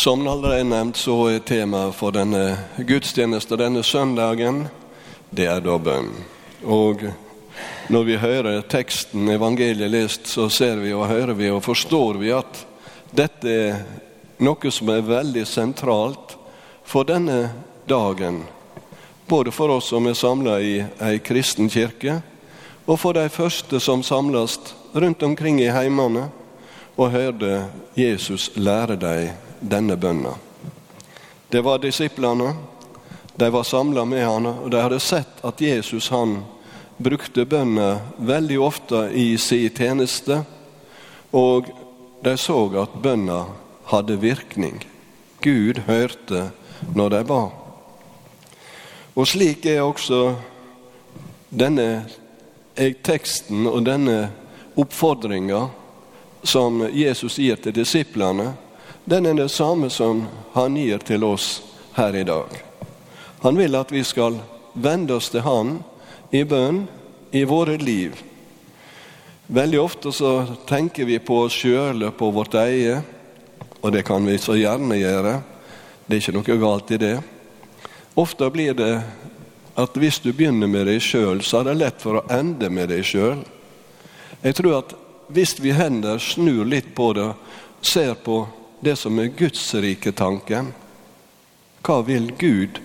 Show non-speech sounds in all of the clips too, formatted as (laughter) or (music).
Som allerede nevnt, så er temaet for denne gudstjeneste denne søndagen, det er da bønn. Og når vi hører teksten, evangeliet lest, så ser vi og hører vi og forstår vi at dette er noe som er veldig sentralt for denne dagen. Både for oss som er samla i ei kristen kirke, og for de første som samles rundt omkring i heimene og hørte Jesus lære dem denne bønna. Det var disiplene. De var samla med han, og de hadde sett at Jesus han brukte bønna veldig ofte i sin tjeneste. Og de så at bønna hadde virkning. Gud hørte når de ba. Og slik er også denne teksten og denne oppfordringa som Jesus gir til disiplene, den er det samme som han gir til oss her i dag. Han vil at vi skal vende oss til Han i bønn i våre liv. Veldig ofte så tenker vi på oss sjøle, på vårt eie, og det kan vi så gjerne gjøre. Det er ikke noe galt i det. Ofte blir det at hvis du begynner med deg sjøl, så er det lett for å ende med deg sjøl. Jeg tror at hvis vi hender snur litt på det, ser på det som er Guds rike tanken Hva vil Gud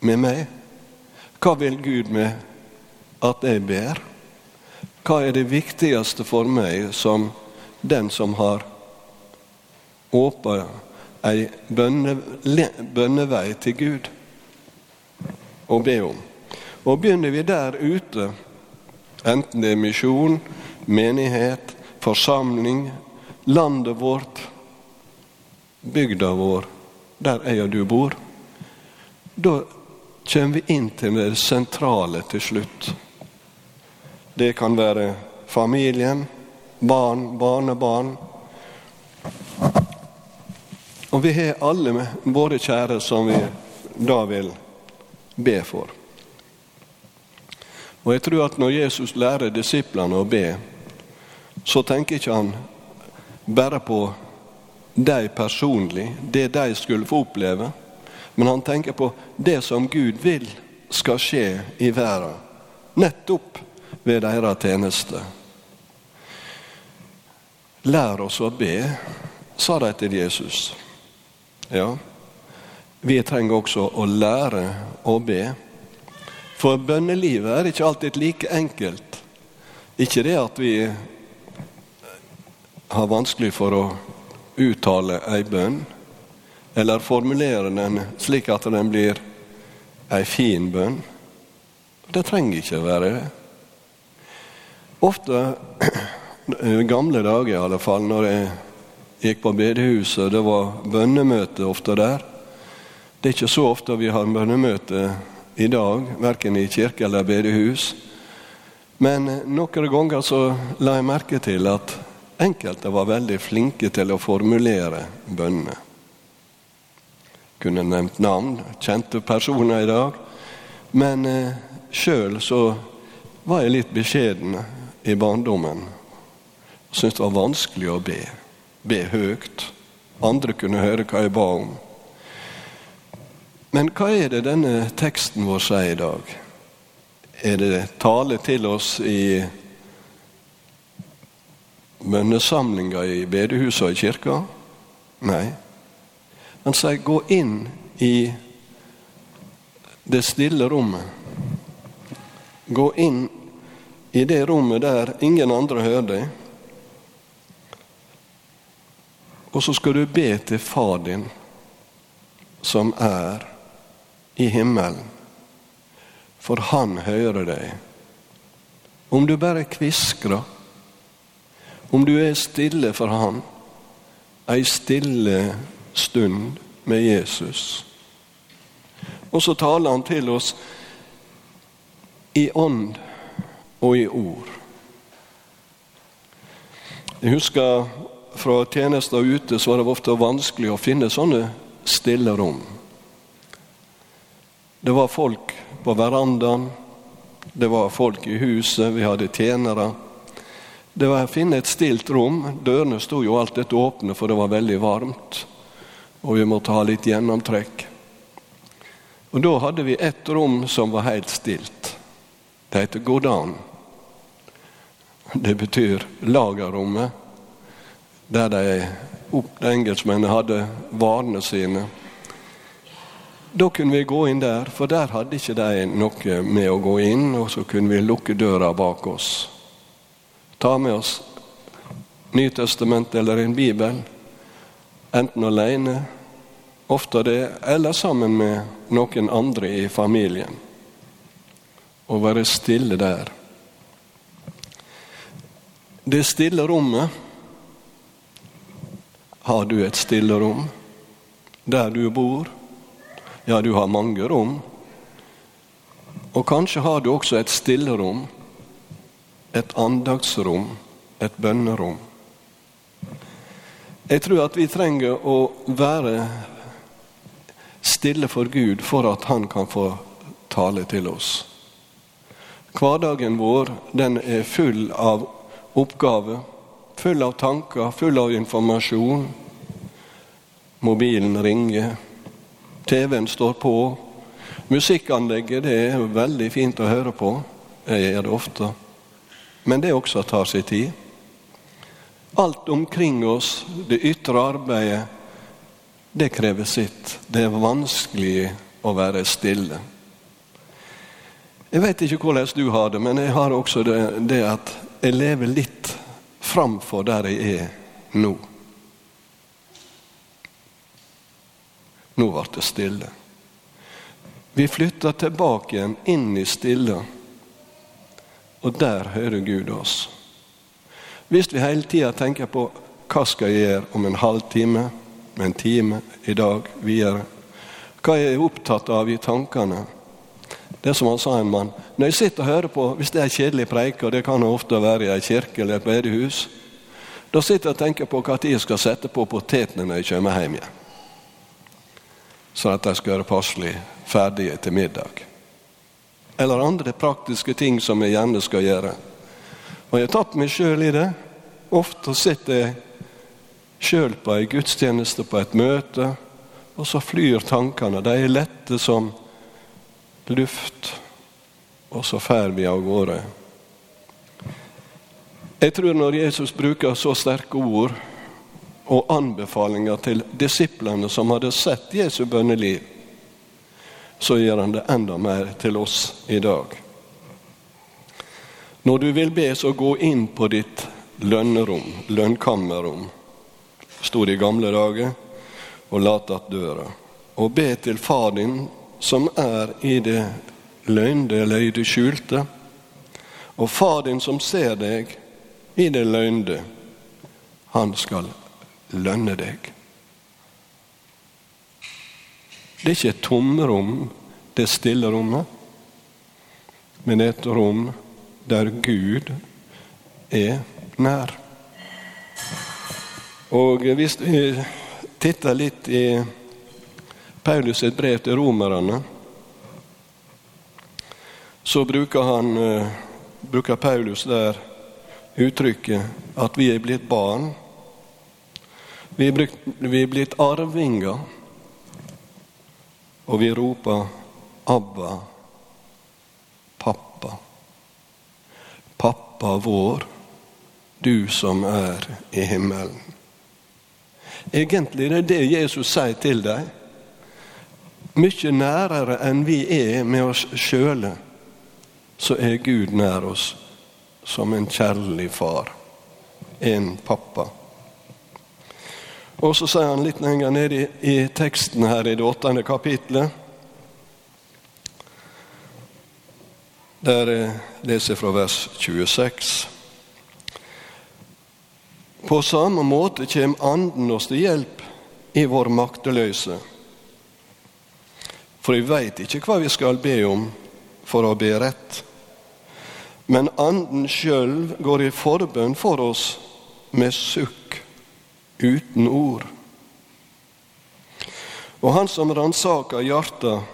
med meg? Hva vil Gud med at jeg ber? Hva er det viktigste for meg som den som har åpna ei bønne, bønnevei til Gud å be om? Og begynner vi der ute, enten det er misjon, menighet, forsamling, landet vårt, bygda vår, der jeg og du bor, da kommer vi inn til det sentrale til slutt. Det kan være familien, barn, barnebarn. Og vi har alle våre kjære som vi da vil be for. Og jeg tror at når Jesus lærer disiplene å be, så tenker ikke han bare på dem personlig, det de skulle få oppleve, men han tenker på det som Gud vil skal skje i verden, nettopp ved deres tjeneste. Lær oss å be, sa de til Jesus. Ja, vi trenger også å lære å be. For bønnelivet er ikke alltid like enkelt. Ikke det at vi har vanskelig for å uttale ei bønn, eller formulere den slik at den blir ei fin bønn. Det trenger ikke å være det. Ofte, i (clears throat) gamle dager i alle fall, når jeg gikk på bedehuset, det var bønnemøte ofte der. Det er ikke så ofte vi har bønnemøte i dag, verken i kirke eller bedehus. Men noen ganger så la jeg merke til at Enkelte var veldig flinke til å formulere bønnene. Kunne nevnt navn, kjente personer i dag. Men eh, sjøl så var jeg litt beskjeden i barndommen. Syntes det var vanskelig å be. Be høyt. Andre kunne høre hva jeg ba om. Men hva er det denne teksten vår sier i dag? Er det tale til oss i bønnesamlinger i bedehuset og i kirka? Nei. Han sier gå inn i det stille rommet. Gå inn i det rommet der ingen andre hører deg. Og så skal du be til Far din, som er i himmelen. For han hører deg. Om du bare kviskrer om du er stille for Han, ei stille stund med Jesus. Og så taler han til oss i ånd og i ord. Jeg husker fra tjenester ute så var det ofte vanskelig å finne sånne stille rom. Det var folk på verandaen, det var folk i huset, vi hadde tjenere. Det var å finne et stilt rom. Dørene sto jo alltid åpne, for det var veldig varmt. Og vi måtte ha litt gjennomtrekk. Og Da hadde vi ett rom som var helt stilt. Det heter godan. Det betyr lagerrommet, der de, de engelskmennene hadde varene sine. Da kunne vi gå inn der, for der hadde ikke de noe med å gå inn. Og så kunne vi lukke døra bak oss. Ta med oss Nytestamentet eller en bibel, enten alene, ofte det, eller sammen med noen andre i familien. Og være stille der. Det stille rommet Har du et stille rom der du bor? Ja, du har mange rom. Og kanskje har du også et stillerom, et andagsrom, et bønnerom. Jeg tror at vi trenger å være stille for Gud for at Han kan få tale til oss. Hverdagen vår den er full av oppgaver, full av tanker, full av informasjon. Mobilen ringer, TV-en står på. Musikkanlegget det er veldig fint å høre på. Jeg gjør det ofte. Men det også tar sin tid. Alt omkring oss, det ytre arbeidet, det krever sitt. Det er vanskelig å være stille. Jeg vet ikke hvordan du har det, men jeg har også det, det at jeg lever litt framfor der jeg er nå. Nå ble det stille. Vi flytter tilbake igjen, inn i stille. Og der hører Gud oss. Hvis vi hele tida tenker på hva skal jeg gjøre om en halvtime, med en time, i dag, videre Hva er jeg opptatt av i tankene? Det er som han sa en mann. Når jeg sitter og hører på, hvis det er kjedelig preik, og det kan ofte være i ei kirke eller et bedehus, da sitter jeg og tenker på når jeg skal sette på potetene når jeg kommer hjem igjen sånn at de skal være passelig ferdige til middag. Eller andre praktiske ting som jeg gjerne skal gjøre. Og jeg har tatt meg sjøl i det. Ofte sitter jeg sjøl på ei gudstjeneste, på et møte, og så flyr tankene. De er lette som luft, og så fer vi av gårde. Jeg tror når Jesus bruker så sterke ord og anbefalinger til disiplene som hadde sett Jesu bønneliv, så gjør han det enda mer til oss i dag. Når du vil be, så gå inn på ditt lønnerom, lønnkammerrom, sto det i gamle dager, og lat att døra. Og be til far din som er i det løgnde eller i det skjulte. Og far din som ser deg i det løgnde, han skal lønne deg. Det er ikke et tomrom, det stille rommet, men et rom der Gud er nær. Og hvis vi titter litt i Paulus' sitt brev til romerne, så bruker, han, eh, bruker Paulus der uttrykket at vi er blitt barn. Er, vi er blitt arvinger, og vi roper 'Abba, pappa'. Pappa vår, du som er i himmelen. Egentlig det er det Jesus sier til deg. Mye nærere enn vi er med oss sjøle, så er Gud nær oss som en kjærlig far, en pappa. Og så sier han litt lenger ned i, i teksten her i det åttende kapitlet. Der jeg leser fra vers 26. På samme måte kommer Anden oss til hjelp i vår makteløse. For vi veit ikke hva vi skal be om for å be rett. Men Anden sjøl går i forbønn for oss med sukk uten ord. Og han som ransaker hjertet,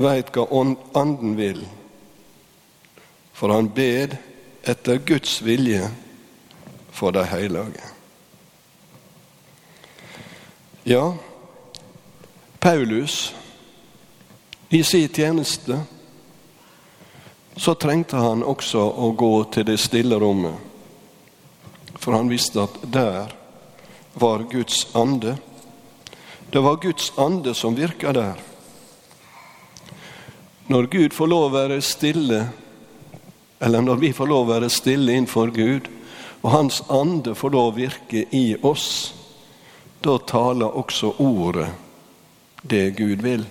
veit hva Anden vil. For han bed etter Guds vilje for de hellige. Ja, Paulus i sin tjeneste så trengte han også å gå til det stille rommet. For han visste at der var Guds ande. Det var Guds ande som virka der. Når Gud får lov å være stille, eller når vi får lov å være stille innenfor Gud, og Hans ande får lov å virke i oss, da taler også ordet det Gud vil.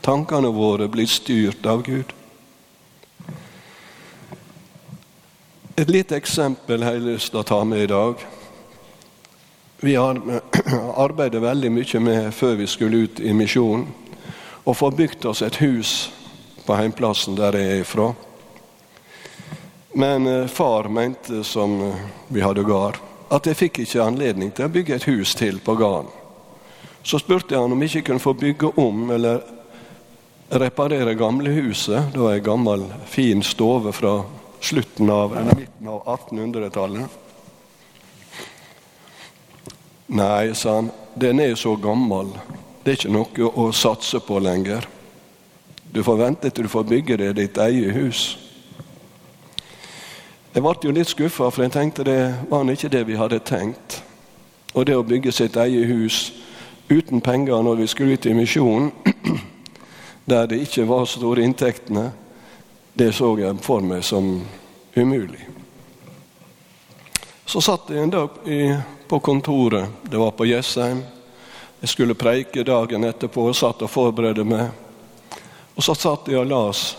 Tankene våre blir styrt av Gud. Et lite eksempel har jeg lyst til å ta med i dag. Vi har (clears throat) arbeidet veldig mye med før vi skulle ut i misjon, å få bygd oss et hus på heimplassen der jeg er ifra. Men eh, far mente, som eh, vi hadde gard, at jeg fikk ikke anledning til å bygge et hus til på gården. Så spurte jeg han om jeg ikke kunne få bygge om eller reparere gamlehuset. Det var ei gammel, fin stove fra slutten av, eller midten av 1800-tallet. Nei, sa han, den er jo så gammel. Det er ikke noe å satse på lenger. Du får vente til du får bygge deg ditt eget hus. Jeg ble jo litt skuffa, for jeg tenkte det var ikke det vi hadde tenkt. Og det å bygge sitt eget hus uten penger når vi skulle ut i misjonen, (clears throat) der det ikke var store inntektene, det så jeg for meg som umulig. Så satt jeg en dag på kontoret, det var på Jessheim. Jeg skulle preike dagen etterpå og satt og forberedte meg. Og så satt jeg og las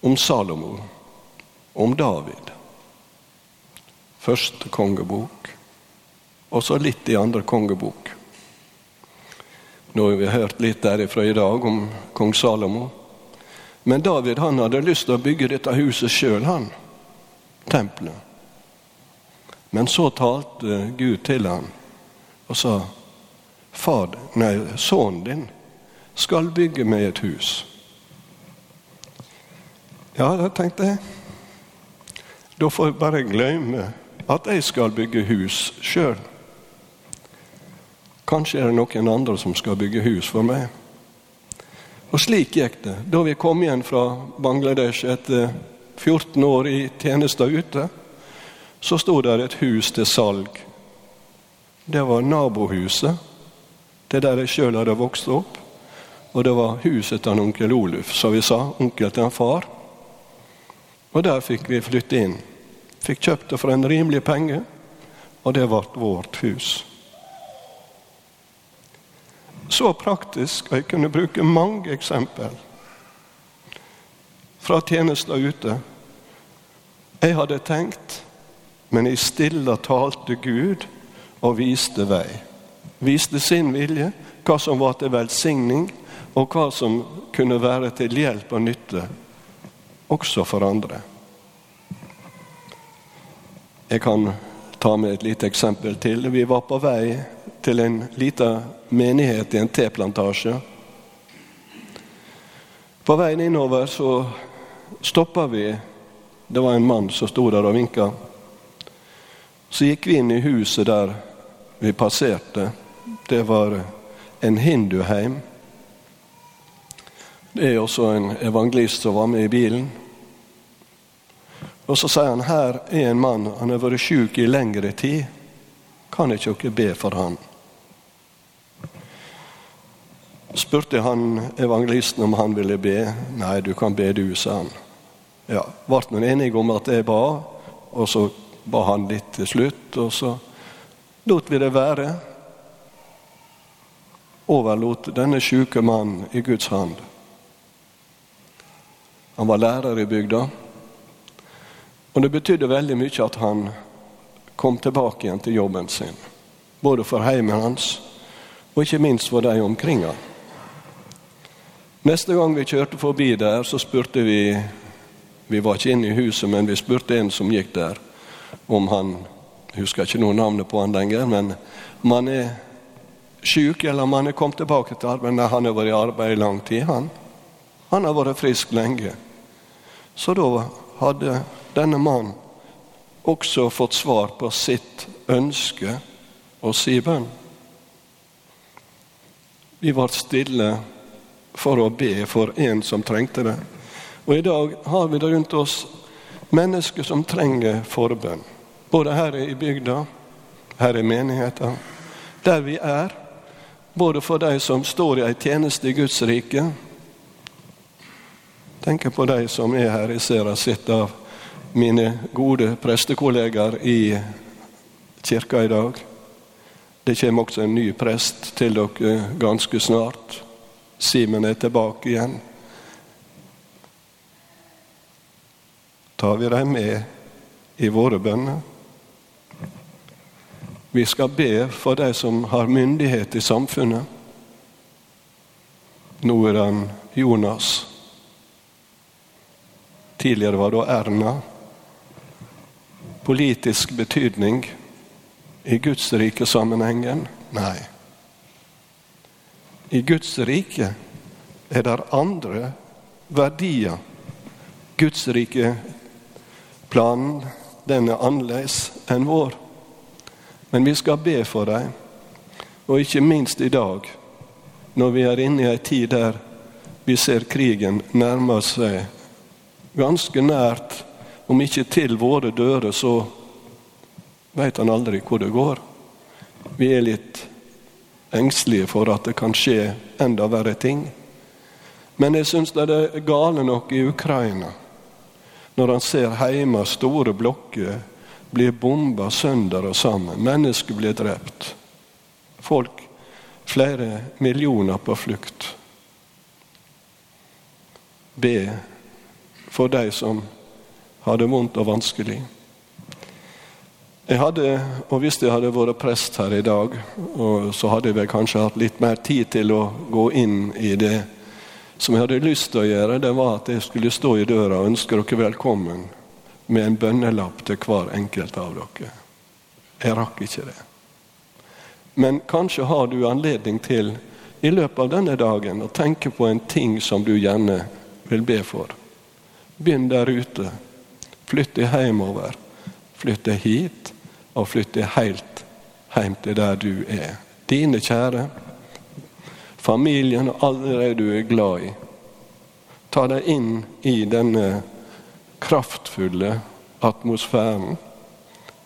om Salomo, om David. Første kongebok, og så litt i andre kongebok. Nå har vi hørt litt derifra i dag om kong Salomo. Men David han hadde lyst til å bygge dette huset sjøl, han. Tempelet. Men så talte Gud til ham og sa Far, nei, sønnen din skal bygge meg et hus. Ja, da tenkte jeg. Da får jeg bare glemme at jeg skal bygge hus sjøl. Kanskje er det noen andre som skal bygge hus for meg. Og slik gikk det. Da vi kom igjen fra Bangladesh etter 14 år i tjenester ute, så sto der et hus til salg. Det var nabohuset, det der jeg sjøl hadde vokst opp. Og det var huset til onkel Oluf, som vi sa. Onkel til en far. Og der fikk vi flytte inn. Fikk kjøpt det for en rimelig penge, og det ble vårt hus så praktisk, og jeg kunne bruke mange eksempel fra tjenester ute. Jeg hadde tenkt, men i stille talte Gud og viste vei. Viste sin vilje, hva som var til velsigning, og hva som kunne være til hjelp og nytte, også for andre. Jeg kan ta med et lite eksempel til. Vi var på vei til en liten menighet i en teplantasje. På veien innover så stoppa vi. Det var en mann som sto der og vinka. Så gikk vi inn i huset der vi passerte. Det var en hinduheim. Det er også en evangelist som var med i bilen. Og Så sier han her er en mann, han har vært syk i lengre tid. Kan ikke dere be for han? spurte han evangelisten om han ville be. Nei, du kan be du, sa han. Ja, Ble enige om at jeg ba, og så ba han litt til slutt. Og så lot vi det være. Overlot denne syke mannen i Guds hand. Han var lærer i bygda. Og det betydde veldig mye at han kom tilbake igjen til jobben sin. Både for heimen hans og ikke minst for de omkring han. Neste gang vi kjørte forbi der, så spurte vi Vi var ikke inne i huset, men vi spurte en som gikk der, om han jeg husker ikke noe navnet på han lenger, men om han er syk, eller om han er kommet tilbake til arbeid. Nei, han har vært i arbeid i lang tid, han. Han har vært frisk lenge. Så da hadde denne mannen også fått svar på sitt ønske og si bønn. Vi ble stille for å be for en som trengte det. Og i dag har vi det rundt oss mennesker som trenger forbønn. Både her i bygda, her i menigheten, der vi er. Både for de som står i ei tjeneste i Guds rike. Tenker på de som er her. Jeg ser jeg sitter av mine gode prestekollegaer i kirka i dag. Det kommer også en ny prest til dere ganske snart. Simen er tilbake igjen. Tar vi dem med i våre bønner? Vi skal be for de som har myndighet i samfunnet. Nå er han Jonas. Tidligere var det Erna. Politisk betydning i Guds rike sammenhengen? Nei. I Guds rike er det andre verdier. Guds rike-planen den er annerledes enn vår. Men vi skal be for dem, og ikke minst i dag, når vi er inne i ei tid der vi ser krigen nærme seg ganske nært, om ikke til våre dører, så veit han aldri hvor det går. Vi er litt engstelige for at det kan skje enda verre ting. Men jeg syns det er gale nok i Ukraina, når han ser hjemme store blokker blir bomba sønder og sammen. Mennesker blir drept. Folk, flere millioner på flukt. Be for de som har det vondt og vanskelig. Jeg hadde, og Hvis jeg hadde vært prest her i dag, så hadde jeg vel kanskje hatt litt mer tid til å gå inn i det som jeg hadde lyst til å gjøre. Det var at jeg skulle stå i døra og ønske dere velkommen med en bønnelapp til hver enkelt av dere. Jeg rakk ikke det. Men kanskje har du anledning til i løpet av denne dagen å tenke på en ting som du gjerne vil be for. Begynn der ute. Flytt deg hjemover. Flytt deg hit og flytt deg helt hjem til der du er. Dine kjære, familien og alle de du er glad i. Ta deg inn i denne kraftfulle atmosfæren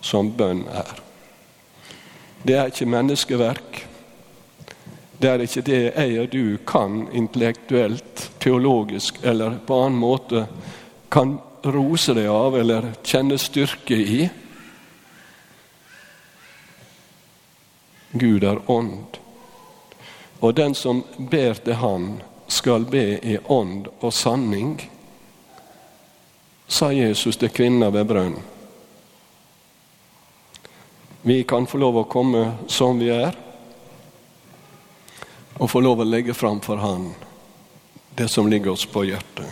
som bønn er. Det er ikke menneskeverk. Det er ikke det jeg og du kan intellektuelt, teologisk eller på annen måte kan rose deg av eller kjenne styrke i. Gud er ånd. Og den som ber til Han, skal be i ånd og sanning, sa Jesus til kvinna ved brønnen. Vi kan få lov å komme som vi er, og få lov å legge fram for Han det som ligger oss på hjertet.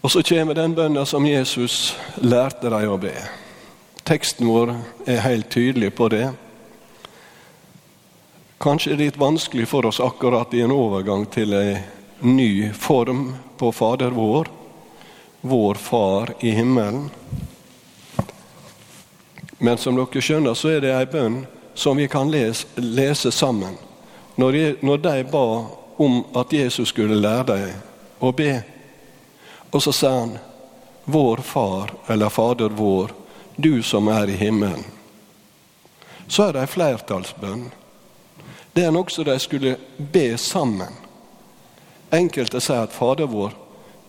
Og så kommer den bønnen som Jesus lærte dem å be. Teksten vår er helt tydelig på det. Kanskje litt vanskelig for oss akkurat i en overgang til en ny form på Fader vår, vår Far i himmelen. Men som dere skjønner, så er det ei bønn som vi kan lese, lese sammen. Når de, ba om at Jesus skulle lære dem å be, og så sa han 'Vår Far', eller 'Fader vår', du som er i himmelen. Så er det ei flertallsbønn. Det er nokså de skulle be sammen. Enkelte sier at Fader vår,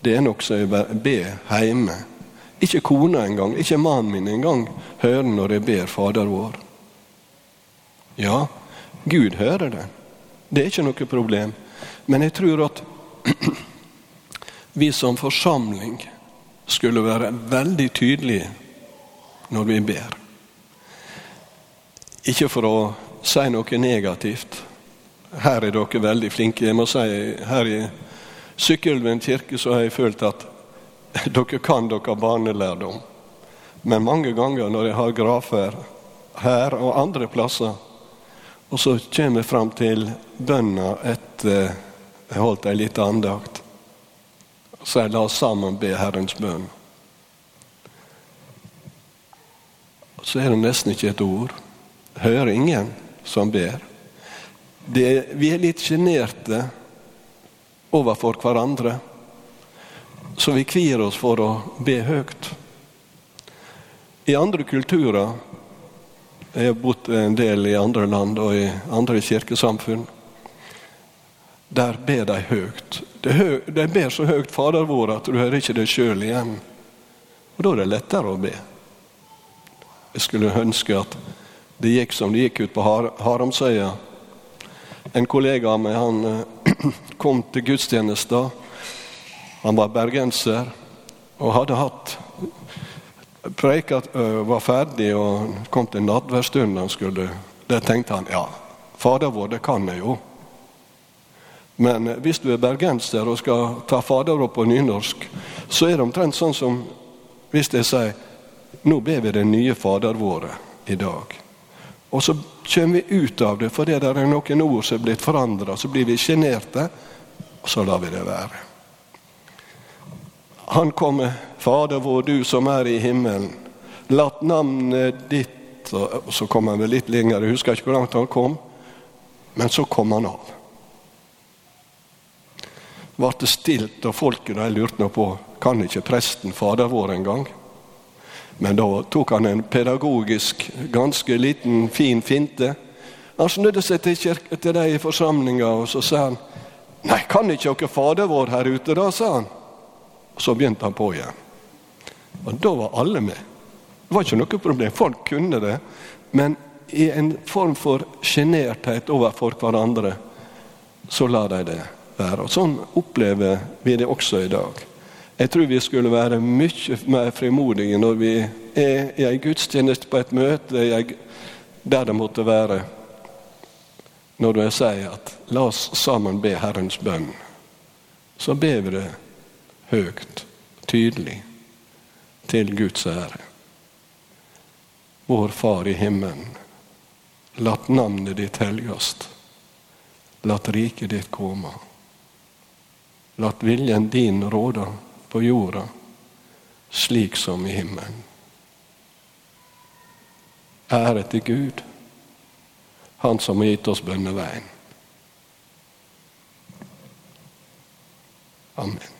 det er noe som jeg ber hjemme. Ikke kona engang, ikke mannen min engang hører når jeg ber Fader vår. Ja, Gud hører det. Det er ikke noe problem. Men jeg tror at (clears throat) vi som forsamling skulle være veldig tydelige når vi ber. Ikke for å si noe negativt. Her er dere veldig flinke. Jeg må si, her i Sykkylven kirke så har jeg følt at dere kan dere barnelærdom. Men mange ganger når jeg har grafer her og andre plasser, og så kommer jeg fram til bønna etter jeg holdt ei lita andakt, så jeg la oss sammen be Herrens bønn. Så er det nesten ikke et ord. Hører ingen som ber. Det, vi er litt sjenerte overfor hverandre, så vi kvier oss for å be høyt. I andre kulturer Jeg har bodd en del i andre land og i andre kirkesamfunn. Der ber de høyt. De ber så høyt Fader vår at du hører ikke deg sjøl igjen. Og Da er det lettere å be. Jeg skulle ønske at det gikk som det gikk ut på Haramsøya. En kollega av meg han eh, (clears throat) kom til gudstjenester. Han var bergenser og hadde hatt preika var ferdig og kom til nattverdstunden han skulle Der tenkte han ja, Fader vår, det kan jeg jo. Men hvis du er bergenser og skal ta Fader opp på nynorsk, så er det omtrent sånn som hvis jeg sier nå ber vi det nye Fader våre i dag. Og så kommer vi ut av det fordi det er noen ord som er blitt forandra. Så blir vi sjenerte, og så lar vi det være. Han kommer, Fader vår, du som er i himmelen. Latt navnet ditt Og så kom han vel litt lenger, jeg husker ikke hvor langt han kom. Men så kom han av. Ble det stilt, og folket lurte nå på kan ikke presten Fader vår engang. Men da tok han en pedagogisk, ganske liten, fin finte. Han snudde seg til, kirke, til de i forsamlinga og så sa han, Nei, kan ikke dere Fader vår her ute, da? sa han. Og Så begynte han på igjen. Og da var alle med. Det var ikke noe problem. Folk kunne det. Men i en form for sjenerthet overfor hverandre, så la de det være. Og Sånn opplever vi det også i dag. Jeg tror vi skulle være mye mer frimodige når vi er i en gudstjeneste, på et møte, der det måtte være, når jeg sier at la oss sammen be Herrens bønn. Så ber vi det høyt, tydelig, til Guds ære. Vår Far i himmelen. Latt navnet ditt helgast. Latt riket ditt komme. Latt viljen din råde på jorda slik som i himmelen. Ære til Gud, Han som har gitt oss bønneveien. Amen.